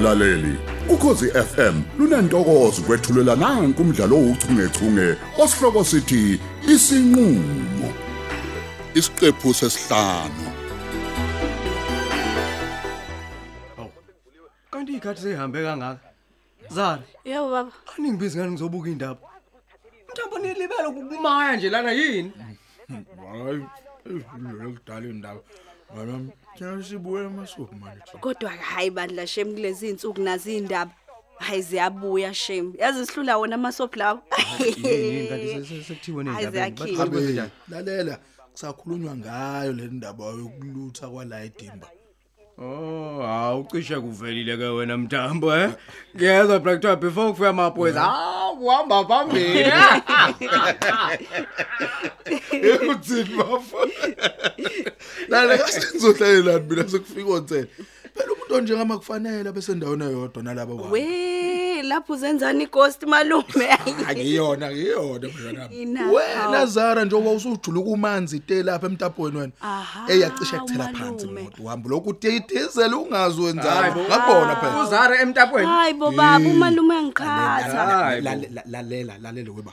mlaleli ukhosi FM lunantokozo kwethulela nanku umdlalo ouchungechunge osihloko sithi isinqulo isiqephu sesihlanu Kanti ikhathi sehambe kangaka. Zara, Yebo baba. aningibizi ngani ngizobuka indaba. Mthambo nilibele ukumaya nje lana yini? hayi idlule kudala indaba wena thina sibuye emasuku manje thina Kodwa hayi bandla shem kulezi insuku nazi indaba. Hayi ziyabuya shem. Yazi sihlula wona amasop lawo. Yini kanti sekuthiwe Hayi, nendaba. ziyakhipha. Baqhabe kanjani? lalela kusakhulunywa ngayo le ndaba yokulutha kwala edimba Oh, hawu cishe kuvelile ke wena Mthambo eh. Ngiyezwa Black before kufika amaphoyisa. Ah, uhamba phambili. ekuthini bafo lalela kasenzohlalelani mina sekufika ontsele phela umuntu onjengama kufanele bese endaweni eyodwa nalabo We lapho uzenzani ighost malume. akiyona akiyona mntwana Ina, wena hawu. Zara njengoba usujula kumanzi te lapha emtapweni wena Aha, eyacisha kuthela phansi malume. imoto uhamba lokhu uteyidizela ungazi Hayi wenzani bo. ngabona phela Uzara emtapweni. Hayi bo baba umalume angiqhatha. Hayi bo. lalela lalela lalela weba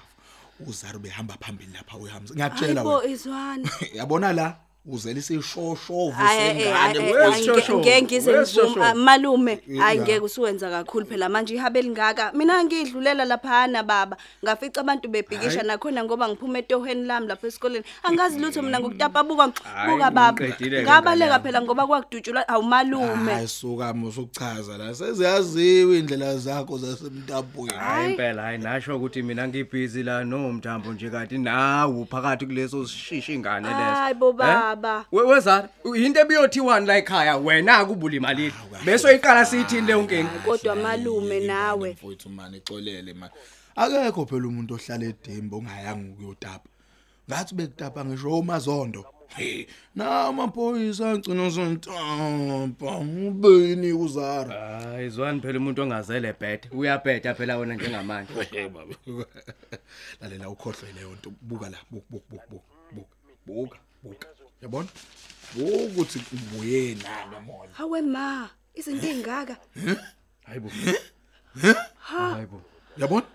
uzara ubehamba phambili lapha uyahamba ngiyakutshela Hayibo wena izwana. yabona la uzela isishoshovu Hayi sengane wesishoshovu, ngeke ngize wesishoshovu. ngivuma malume Ya. hayi ngeke usuwenza kakhulu phela. Manje ihabe lingaka. Mina ngidlulela lapha baba. Ngafica abantu bebhikisha nakhona ngoba ngiphuma etohweni lami lapha esikoleni. Angazi lutho mina ngokutapa. Buka Hayi, buka baba. ngiqedile-ke ngabaleka ngane phela ngoba kwakudutshulwa. Awumalume hayi suka musukuchaza la. Seziyaziwe indlela zakho zasemtapweni. Hayi. Impela hayi nasho ukuthi mina ngibhizi la no Mthambo nje kanti nawu phakathi kuleso sishisha ingane leso. Hayi bo Eh? Baba. We wezara into ebiyothiwani la ekhaya wena akubuli imali. Bese uyiqala sithi le nkinga. kodwa malume nawe mfowethu mani ixolele mani akekho phela umuntu ohlala edimba ongayanga ukuyotapa ngathi bekutapa ngisho umazondo Hey, na amaphoyisa agcina sontampa ubeni uzara Hayi zwani phela umuntu ongazele bed. Uyabheda phela wena njengamanje. lalela ukhohlwe leyo nto buka la buka buka buka buka buka yabona ukuthi ubuye nani mona hawe ma izinto ezingaka Hayibo. ha Hayibo. yabona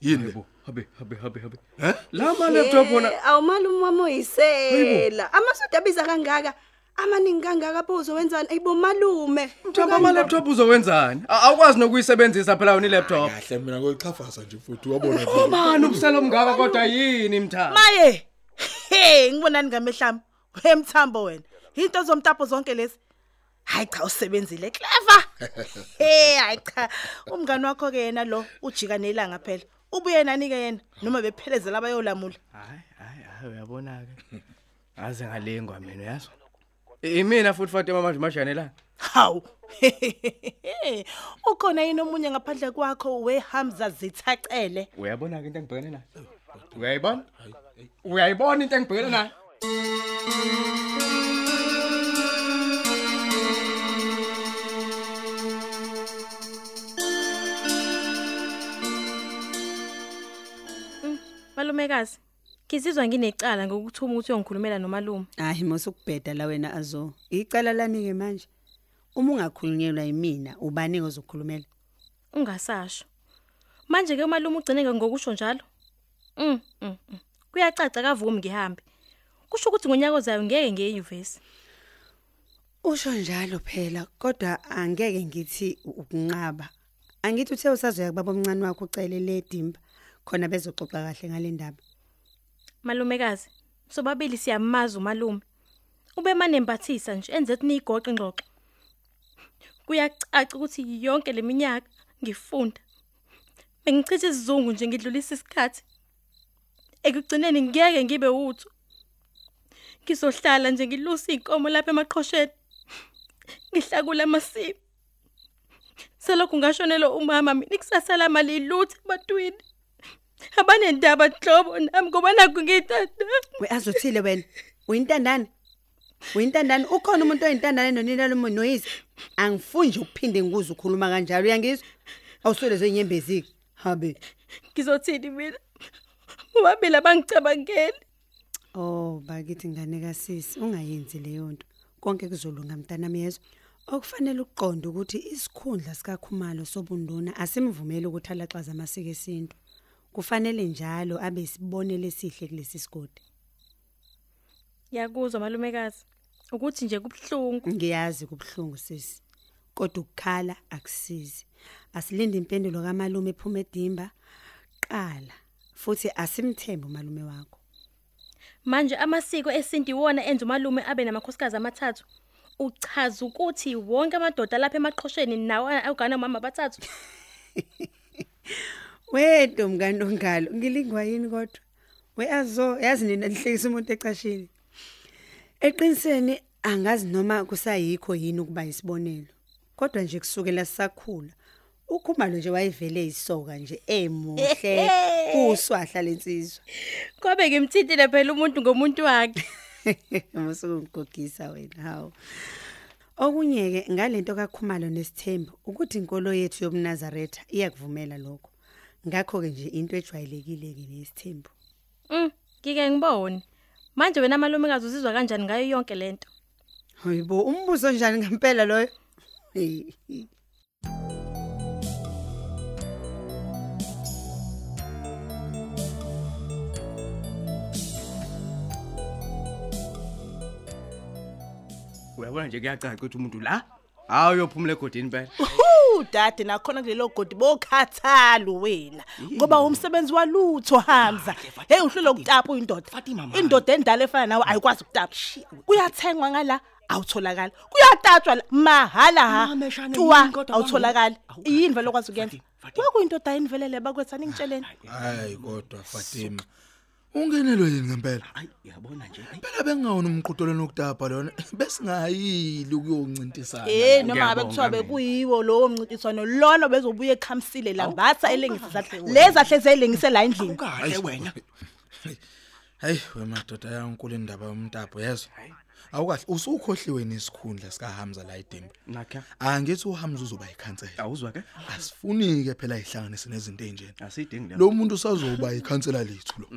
yini le? Hayibo. Habe habe habe habe. Eh? La ma laptop wona Eh, awumalume wami uyisela amasoda abiza kangaka amaningi kangaka pho uzowenzani ayibo malume Mthamba ama laptop uzowenzani? A- Awukwazi nokuyisebenzisa phela wena i-laptop. kahle mina ngoyichafaza nje futhi wabona Mani ubusela omngaka kodwa yini mthamba? Maye. Hey, ngibonani ngamehlami. Wemthambo wena. Into zomtapo zonke lezi. Hayi cha usebenzile clever. Hey, hayi cha. Umngani wakho ke yena lo ujika nelanga phela. Ubuye nani ke yena noma bephelezela abayolamula. Hayi hayi hayi uyabona ke. Aze ngalengwa mina yazo. Imina futhi Fatima manje mashanela. Hawu. Ukhona yini omunye ngaphandle kwakho weHamza zithacele? Uyabona ke into engibhekene nayo? Uyayibona? Uyayibona into engibhekene nayo? Malumekazi, ngizizwa nginecala ngokuthuma ukuthi uyongikhulumela nomalume. Hayi mosukubheda la wena azo. Icala lami ke manje. Uma ungakhulunyelwa yimina, ubani ozokhulumela? Ungasasho. Manje ke umalume ugcineke ngokusho njalo? Mm. mm, mm. Kuyacaca kavumi ngihambe. Kusho ukuthi ngonyaka ozayo ngeke ngiye enyuvesi. Usho njalo phela, kodwa angeke ngithi u- ukunqaba. Angithi uthe usazoya kubaba omncane wakho ucele le dimba khona bezoxoxa kahle ngale ndaba. Malumekazi, sobabili siyamaza umalume. Ube manembathisa nje enze ukuthi niyigoqe ingxoxo. Kuyacaca ukuthi yonke leminyaka ngifunda. Bengichitha isizungu nje ngidlulisa isikhathi. Ekugcineni ngeke ngibe utho. Ngizohlala nje ngilusa inkomo lapha emaqhosheni. Ngihlakula amasimo. Selokhu ngashonela umama mina ikusasa lami liluthe ebatwini. Abanendaba nhlobo nami ngoba nakho ngithatha. We azothile wena. Uyintandane? Uyintandane ukhona umuntu oyintandane nonina lomo noyise? Angifuni nje ukuphinde ngikuze ukhuluma kanjalo uyangizwa? Awusole zenyembeziki. Habe. Ngizothini mina? Ubabili abangicabangeli. Oh, bakithi ngane kasisi, ungayenzi leyo nto. Konke kuzolunga mntanami yezwa. okufanele ukuqonda ukuthi isikhundla sikaKhumalo sobunduna asimvumeli ukuthi alaxaza amasiko esintu. Kufanele njalo abe isibonelo esihle kulesi sigodi. Yakuzwa malumekazi. Ukuthi nje kubhlungu. ngiyazi kubhlungu sisi. Kodwa ukukhala akusizi. Asilinde impendulo kamalume ephuma edimba. Qala futhi asimthembe umalume wakho. Manje amasiko esintu iwona enza umalume abe namakhosikazi amathathu. Uchaza ukuthi wonke amadoda lapha emaqhosheni nawo awugana mama bathathu. Wedwa mkando ngalo ngilingwa yini kodwa weazo yazi nina lihlekisa umuntu ecashini Eqiniseni angazi noma kusayikho yini ukuba isibonelo kodwa nje kusukela sisakhula ukhumalo nje wayevele isoka nje emuhle uswahla lensizwa. Kobe ngimthintile phela umuntu ngomuntu wakhe. Musungigogisa wena hawo Okunye ke ngalento kaKhumalo nesithembu ukuthi inkolo yethu yobuNazaretha iyakuvumela lokho. Ngakho ke nje into ejwayelekile ke nesithembu. Mm, ngike ngibone. Manje wena malumekazi uzizwa kanjani ngayo yonke lento? Hayibo umbuzo njani ngempela loyo? Uyabona nje kuyacaca ukuthi umuntu la awuyophumula egodini phela Hu dade nakhona kulelo godi bokhathala wena ngoba umsebenzi walutho Hamza. Hey uhlule ukutapa uyindoda. Indoda endala efana nawe ayikwazi ukutapa. Kuyathengwa ngala awutholakala kuyatatshwa la, mahala ha. Mama, shane, tuwa yini kodwa awutholakala Awu, yini vele okwazi ukuyenza Fatima, Fatima. kwakuyindoda yinvelele bakwethani ngitsheleni hayi kodwa Fatima. Ungenelwe yini ngempela hayi uyabona nje hayi, phela bengawona umqhudelwano wokutapa lona besingayili ukuyoncintisana Eh noma ngabe ngiyabonga, kuthiwa mina. bekuyiwo lowo mncintiswano lona bezobuye ekhamisile lambatha elengisa zahle lezi ahle zeyilengise la endlini kahle wena Hey wemadoda yankulu indaba yomtapo yezo awukahle usukhohliwe nesikhundla sika Hamza la edimba nakha angithi uHamza uzoba ikhansela awuzwa ke asifuni ke phela ihlanganise nezinto enjena asidingi lo muntu usazoba ikhansela lethu lo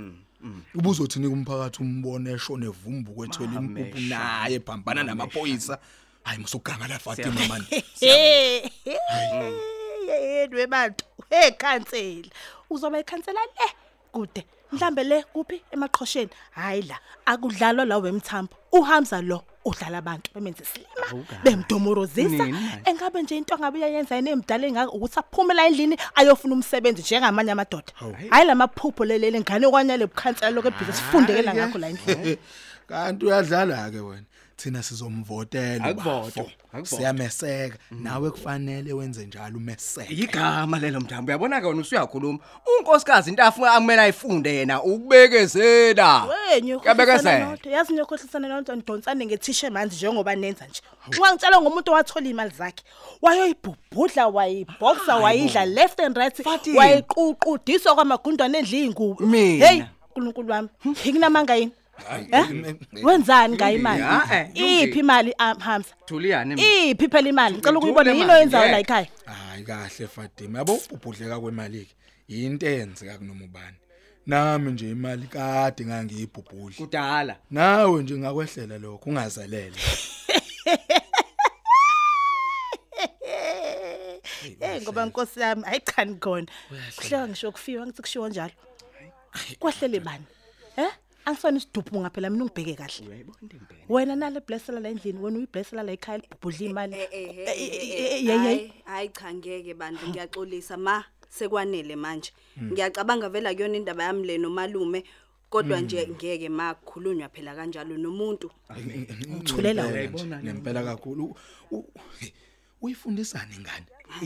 ubuzothini kumphakathi umbone eshone vumbu kwethwele impuphu naye phambana namaphoyisa hayi musugangala Fatima man hey yedwe bantu hey khansela uzoba ikhansela le kude mhlambe le kuphi? Emaqhosheni. Hayi la akudlalwa la wemthambo uhamza lo udlala abantu bemenze silima bemdomorozisa engabe nje into angabe uyayenza yini emdala engaka ukuthi aphumela endlini ayofuna umsebenzi njengamanye amadoda. Hayi. Lamaphupho lelele ngane kwanyale bukhansela lokho ebhizi sifundekela ngakho la endlini. Kanti uyadlala ke wena? Thina sizomvotela Akuvotwa, ubafo. akuvotwa. siyameseka. Nawe kufanele wenze njalo umeseke. Igama lelo mthambo uyabona ke wena usuyakhuluma? Unkosikazi into afuna akumele ayifunde yena ukubekezela. Wenye Kuyabekezela. nodwa yazi nyokhohlisana nodwa ndonsane ngethishe manje njengoba nenza nje. Ungangitshela ngomuntu owathola imali zakhe. Wayoyibhubhudla wayiboxa wayidla left and right. Fatima. wayiququdiswa kwamagundwane endli ingubo Mina. hey uNkulunkulu wami ngikunamanga yini Eh? Wenzani ngayo imali Ah, eh, lungile. iphi imali ah, Hamza? Thuliyani iphi phela imali ngicela ukuyibona Ngithule yini manje, oyenzayo la yeah. ekhaya? Hayi kahle Fatima yabo ubhudleka kwemali ke into eyenzeka kunoma ubani. Nami nje imali kade ngangiyibhubhudla. Kudala. Nawe nje ngakwehlela lokho ungazelele. Eh ngoba inkosi yami hayi cha ngikhona. Kuhleka ngisho kufiwa ngithi kushiwo njalo. Kwahlele bani? Eh? Angisona isiduphu ngaphela mina ungibheke kahle. Wena nale blessela la endlini wena uyiblessela la ekhaya libhubhudla imali. Eh, eh, eh, Eh, eh, eh, eh, eh, yey, yey. hayi hayi cha ngeke bantu ngiyaxolisa. Ma sekwanele manje. Ngiyacabanga vela kuyona indaba yami le nomalume kodwa nje ngeke ma kukhulunywa phela kanjalo nomuntu. Uthulela wena. Uyayibona nje. nempela kakhulu. U- u- uyifundisana ingane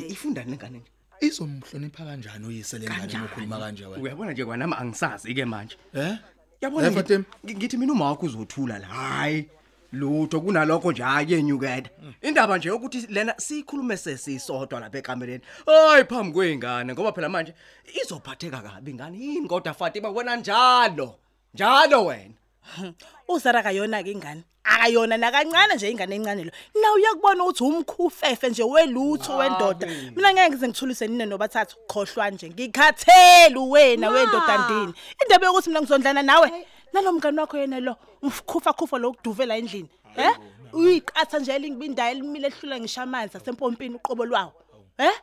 ifunda nengane nje izomhlonipha kanjani uyise lengane ukukhuluma kanje wena? Uyabona nje kwanami angisazi ke manje. Eh? Yabona Eh, ngithi- Fatima? ngi- ngithi mina uma wakho uzothula la hayi lutho kunalokho nje ayenyukela indaba nje ukuthi lena sikhulume sesisodwa lapha ekamereni. Hayi phambi kweingane ngoba phela manje izophatheka kabi ingane yini kodwa Fatima? Wena njalo njalo wena. Uzara kayona ke ingane. Akayona nakancane nje ingane encane lo. Na uyakubona ukuthi umkhufefe nje welutho wendoda. Mina ngeke ngize ngithulise nine nobathathu khohlwa nje. Ngikhathele wena wendoda ndini. Indaba yokuthi mina ngizondlana nawe. nalomngane wakho yena lo umkhufa khufa lokuduvela endlini eh uyiqatha nje elingibindayo elimile ehlula ngisho amanzi asempompini uqobo lwawo eh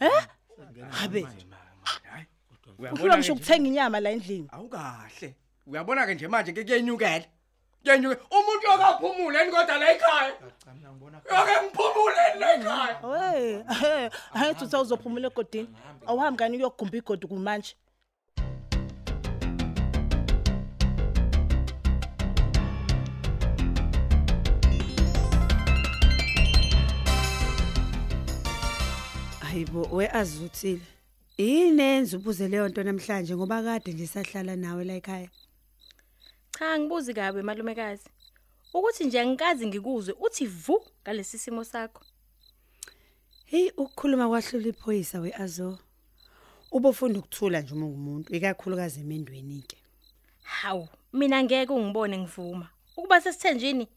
eh habe uhlula ngisho ukuthenga inyama la endlini? Awukahle. Uyabona ke nje manje ke kuyenyukela. Kuyenyukela umuntu yokaphumule kodwa la ekhaya? Yoke ngiphumule la ekhaya? Hey ayithi usawuzophumula egodini. Awuhambi kani uyogumba igodi kumanje? Hayibo weazuthile. Inenza ubuze leyo nto namhlanje? Ngoba kade nje sahlala nawe la ekhaya. Cha ngibuzi kabe malumekazi. Ukuthi nje angikazi ngikuzwe uthi vu ngalesi simo sakho. Hey ukukhuluma kwahlula iphoyisa weazo. Ubofunda ukuthula nje uma ungumuntu ikakhulukazi emendweni ke. Hawu, mina ngeke ungibone ngivuma. Ukuba sesithenjini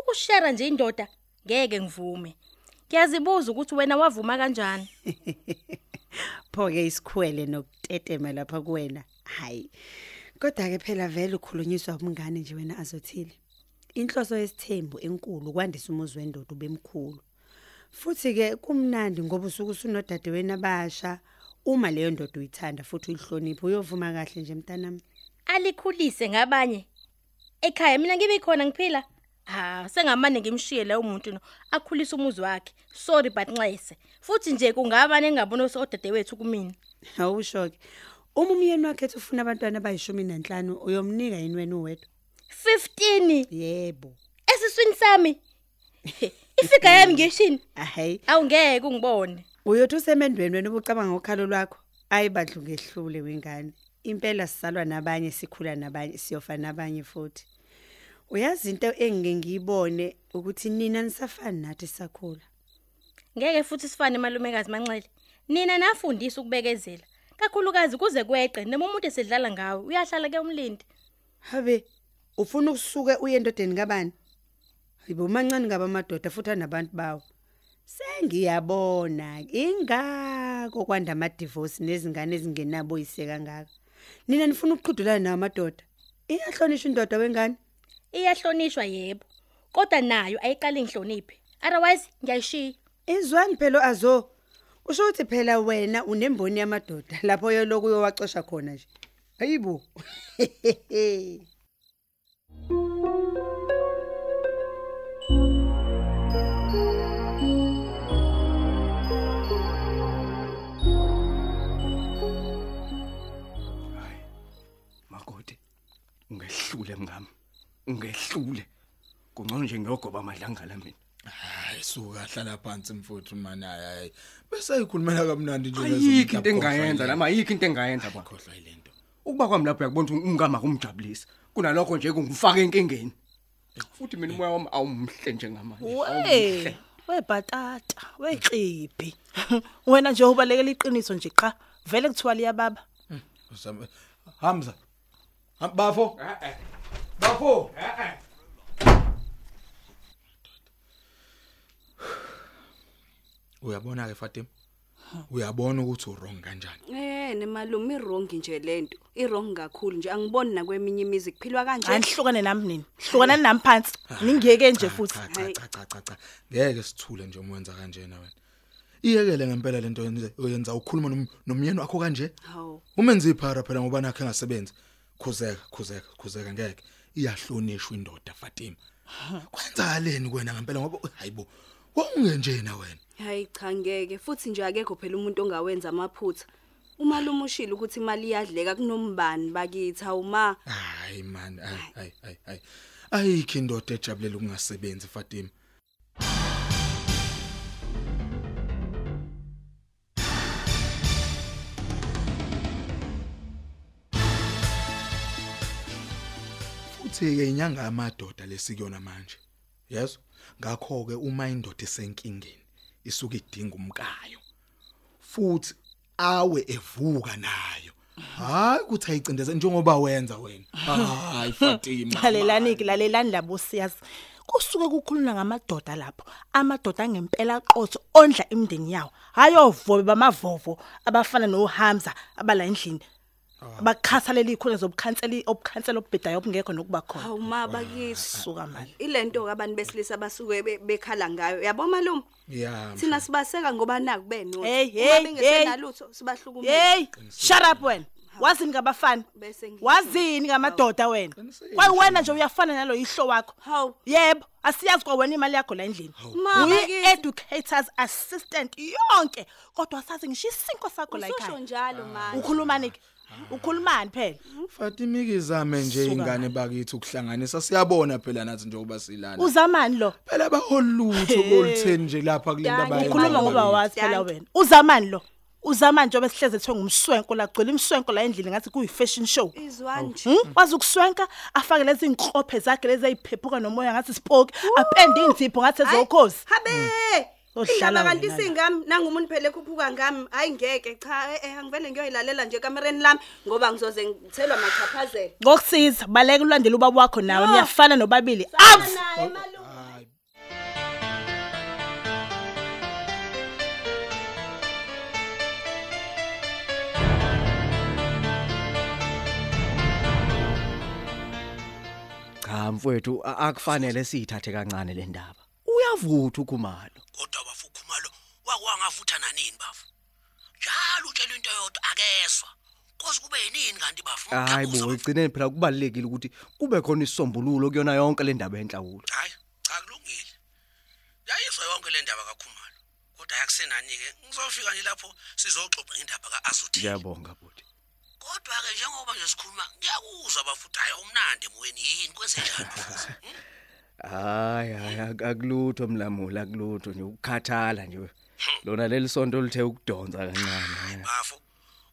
ukushare nje indoda ngeke ngivume. Ngiyazibuza ukuthi wena wavuma kanjani. Pho ke isikhwele nokutetema lapha kuwena. Hayi. Kodwa ke phela vele ukhulunyiswa umngane nje wena azothile. Inhloso yesithembu enkulu kwandisa umuzi wendoda ubemkhulu. Futhi ke kumnandi ngoba usuku usunodade wena abasha uma leyo ndoda uyithanda futhi uyihlonipha uyovuma kahle nje mntanami. Alikhulise ngabanye. Ekhaya mina ngibe khona ngiphila. Ha, sengamane ngimshiye la umuntu no akhulisa umuzi wakhe. Sorry but nxese. Futhi nje kungaba nengabona osodade wethu kumina. Awusho ke. Uma umyeni wakhe ethi ufuna abantwana abayishumi nanhlanu uyomnika yini wena uwedwa? 15 Yebo. esiswini sami. Ifika yami ngeshini. Ahay. Awungeke ungibone. Uyothi usemendweni wena ubucabanga ngokhalo lwakho? Ayi badlu ngehlule wengane. Impela sisalwa nabanye sikhula nabanye siyofa nabanye futhi. Uyazi into engike ngiyibone ukuthi nina nisafani nathi sakhula. Ngeke futhi sifane malumekazi manxele. Nina nafundisa ukubekezela. Kakhulukazi kuze kweqe noma umuntu esedlala ngawe uyahlala ke umlindi. Habe ufuna ukusuke uye endodeni kabani? Hayibo mancane ngaba amadoda futhi anabantu bawo. Sengiyabona ingako kwanda ama divorce nezingane ezingenabo yise kangaka. Nina nifuna ukuqhudulana nawo amadoda. Iyahlonishwa indoda wengane? Iyahlonishwa yebo. Kodwa nayo ayiqali ngihloniphe. Otherwise ngiyayishiya. Izwani phela azo. Usho ukuthi phela wena unemboni yamadoda lapho yoloku uyowacosha khona nje. Hayibo. makoti ungehlule mngami ungehlule kungcono nje ngiyogoba amadlangala mina hayi suka hlala phansi mfuthu mani hayi bese ayikhulumela kamnandi nje ayikho into engayenza noma ayikho into engayenza ba. khohlwa ilento ukuba kwami lapho uyakubona ukuthi umngama kumjabulisa kunalokho nje kungifaka enkingeni. Futhi mina umoya wami awumhle njengamanje we webhatata weqiphi wena nje ubalekela iqiniso nje qa vele kuthiwa liya baba Uzama- Hamza Ham- bafo? Bafo? Uyabona ke Fatima? Uyabona ukuthi urong kanjani? Eh nemalume irongi nje lento. Irongi kakhulu nje. Angiboni nakweminye imizi kuphilwa kanje. anihlukane nami nini? Hlukanani nami phansi. Ningiyeke nje futhi. cha cha cha cha cha cha. Ngeke sithule nje uma wenza kanjena wena. Iyekele ngempela lento yenze- oyenza ukhuluma nom- nomyeni wakho kanje? Hawu. Umenza iphara phela ngoba nakhe ngasebenzi khuzeka khuzeka khuzeka ngeke. Iyahlonishwa indoda Fatima. Kwenzakaleni kuwena ngempela? Ngoba hayibo wawungenjena wena. Hayi cha ngeke. Futhi nje akekho phela umuntu ongawenza amaphutha. Umalume ushilo ukuthi imali iyadleka kunombani bakithi? Awuma. hayi man hayi hayi hayi hayi. Ayikho indoda ejabulela ukungasebenzi Fatima. Futhi ke inyanga yamadoda lesikuyona manje. Yeso ngakho ke uma indoda esenkingeni isuka idinga umkayo futhi awe evuka nayo hayi ukuthi ayicindeze njengoba wenza wena. Hayi Fatima lalelani ke lalelani labo siyazi. Kusuke kukhuluna ngamadoda lapho amadoda angempela aqotho ondla imndeni yawo. Hayo vobe bamavovo abafana noHamza abala endlini. Bakhathalela ikhona zobukhansela obukhansela obubhedayo obungekho nokuba khona. Hawu ma bakithi. suka manje Ilento ke abantu besilisa basuke be- bekhala ngayo. Yabo malume? ya Thina sibaseka ngoba naku beno. Hey, Uma hey, bengesenalutho sibahlukumeza. hey shut up wena. Wazini ngabafana? Bese ngi- wazini ngamadoda wena? Kwayi wena nje uyafana nalo yihlo wakho. Hawu. yebo asiyazi kwa wena imali yakho la endlini. Ma, uyi bakithi. educators assistant yonke. Kodwa asazi ngisho isinko sakho la Usho ekhaya. njalo manje. ukhulumani ke ukhulumani phela? Fatima ikizame nje Suka ingane bakithi ukuhlanganisa. Siyabona phela nathi njengoba silana uzamani lo? Phela baholutho bolitheni nje lapha kule Danke, ndaba ukhuluma ngoba wazi phela wena. Uzamani lo? Uzamani njengoba sihleze ethiwe ngumswenko la gcwele imswenko la endlini ngathi kuyi fashion show Izwani nje. Hmm? wazi ukuswenka? Afake lezi inklophe zakhe lezi ayiphephuka nomoya ngathi spoke apende inzipho ngathi ezokhozi. Habe. Odlala Indaba kanti wena la. singami nangumuntu phela ekhuphuka ngami hayi ngeke cha eh, eh angivele ngiyoyilalela nje kamereni lami ngoba ngizoze ngithelwa machaphazela. ngokusiza baleka ulandela ubaba wakho nawe No. niyafana nobabili Sana out naye malume. Cha mfowethu a- akufanele siyithathe kancane le ndaba. Uyavutha ukhumalo. Wakwangavutha nanini bafu njalo utshela into yodwa akezwa koze kube yinini kanti bafu Hayi bo bafu. egcineni phela kubalekile ukuthi kube khona isombululo kuyona yonke le ndaba enhlawulo. hayi cha kulungile yayizwa yonke le ndaba kakhumalo kodwa ayakusenani ke ngizofika nje lapho sizoxoxa ngendaba kaAzuthi Ngiyabonga bhuti. kodwa ke njengoba nje sikhuluma ngiyakuzwa bafuthi hayi umnandi emoyeni yini kwenze njani bafuthi Hmm? Hayi hayi ak- akulutho mlamula akulutho nje ukukhathala nje. Lona leli sonto lithe ukudonsa kancane. bafo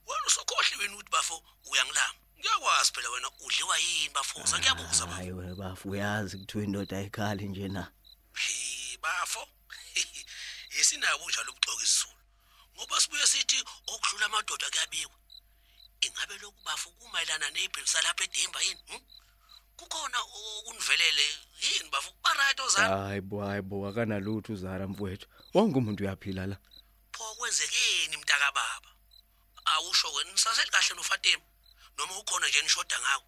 wena usokhohliwe yini ukuthi bafo uyangilama ngiyakwazi phela wena udliwa yini bafosa ngiyabuza bafo Hayi wena bafu uyazi kuthiwa indoda ayikhali nje na. Hey bafo. Yesinabo njalo ubuxoki isizulu. Ngoba sibuye sithi okudlula amadoda kuyabikwa. Ingabe lokhu bafo kumayelana nebhilisa lapha eDimba yini? hm? Kukhona okunivelele yini bafo? Ba right ozana. Hayi bo hayi bo akanalutho uzara mfowethu. Wonke umuntu uyaphila la. Pho kwenzekeni mntaka baba? Awusho wena nisaseli kahle noFatima. Noma ukhona nje nishoda ngawo.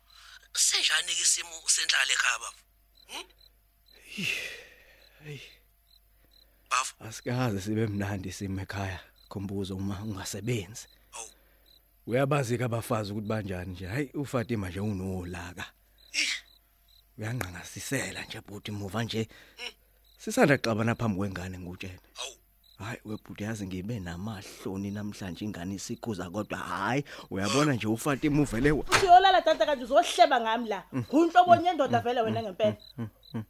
Senjani ke isimo senhlalo ekhaya bafo? Hey. Bafo. Asikaze sibe mnandi sime ekhaya. Khombuzo uma ungasebenzi. Uyabazi ke abafazi ukuthi banjani nje. Hayi uFatima nje unolaka. Ih. Uyanqangasisela nje bhuti muva nje. Sisanda xabana phambi kwengane ngutshela. Hayi webhuti yazi ngibe namahloni namhlanje ingane isikhuza kodwa hayi uyabona nje uFatima uvele uyolala tata kanje uzohleba ngami la. Unhlobonye endoda vele wena ngempela.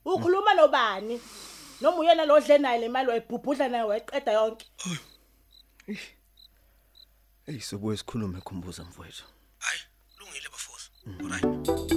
Ukhuluma nobani? Noma uyena lo dle naye le mali wayibhubhudla naye wayiqeda yonke. Hey sobuye sikhulume khumbuza mfowethu. Hayi, lungile bafosa. Alright.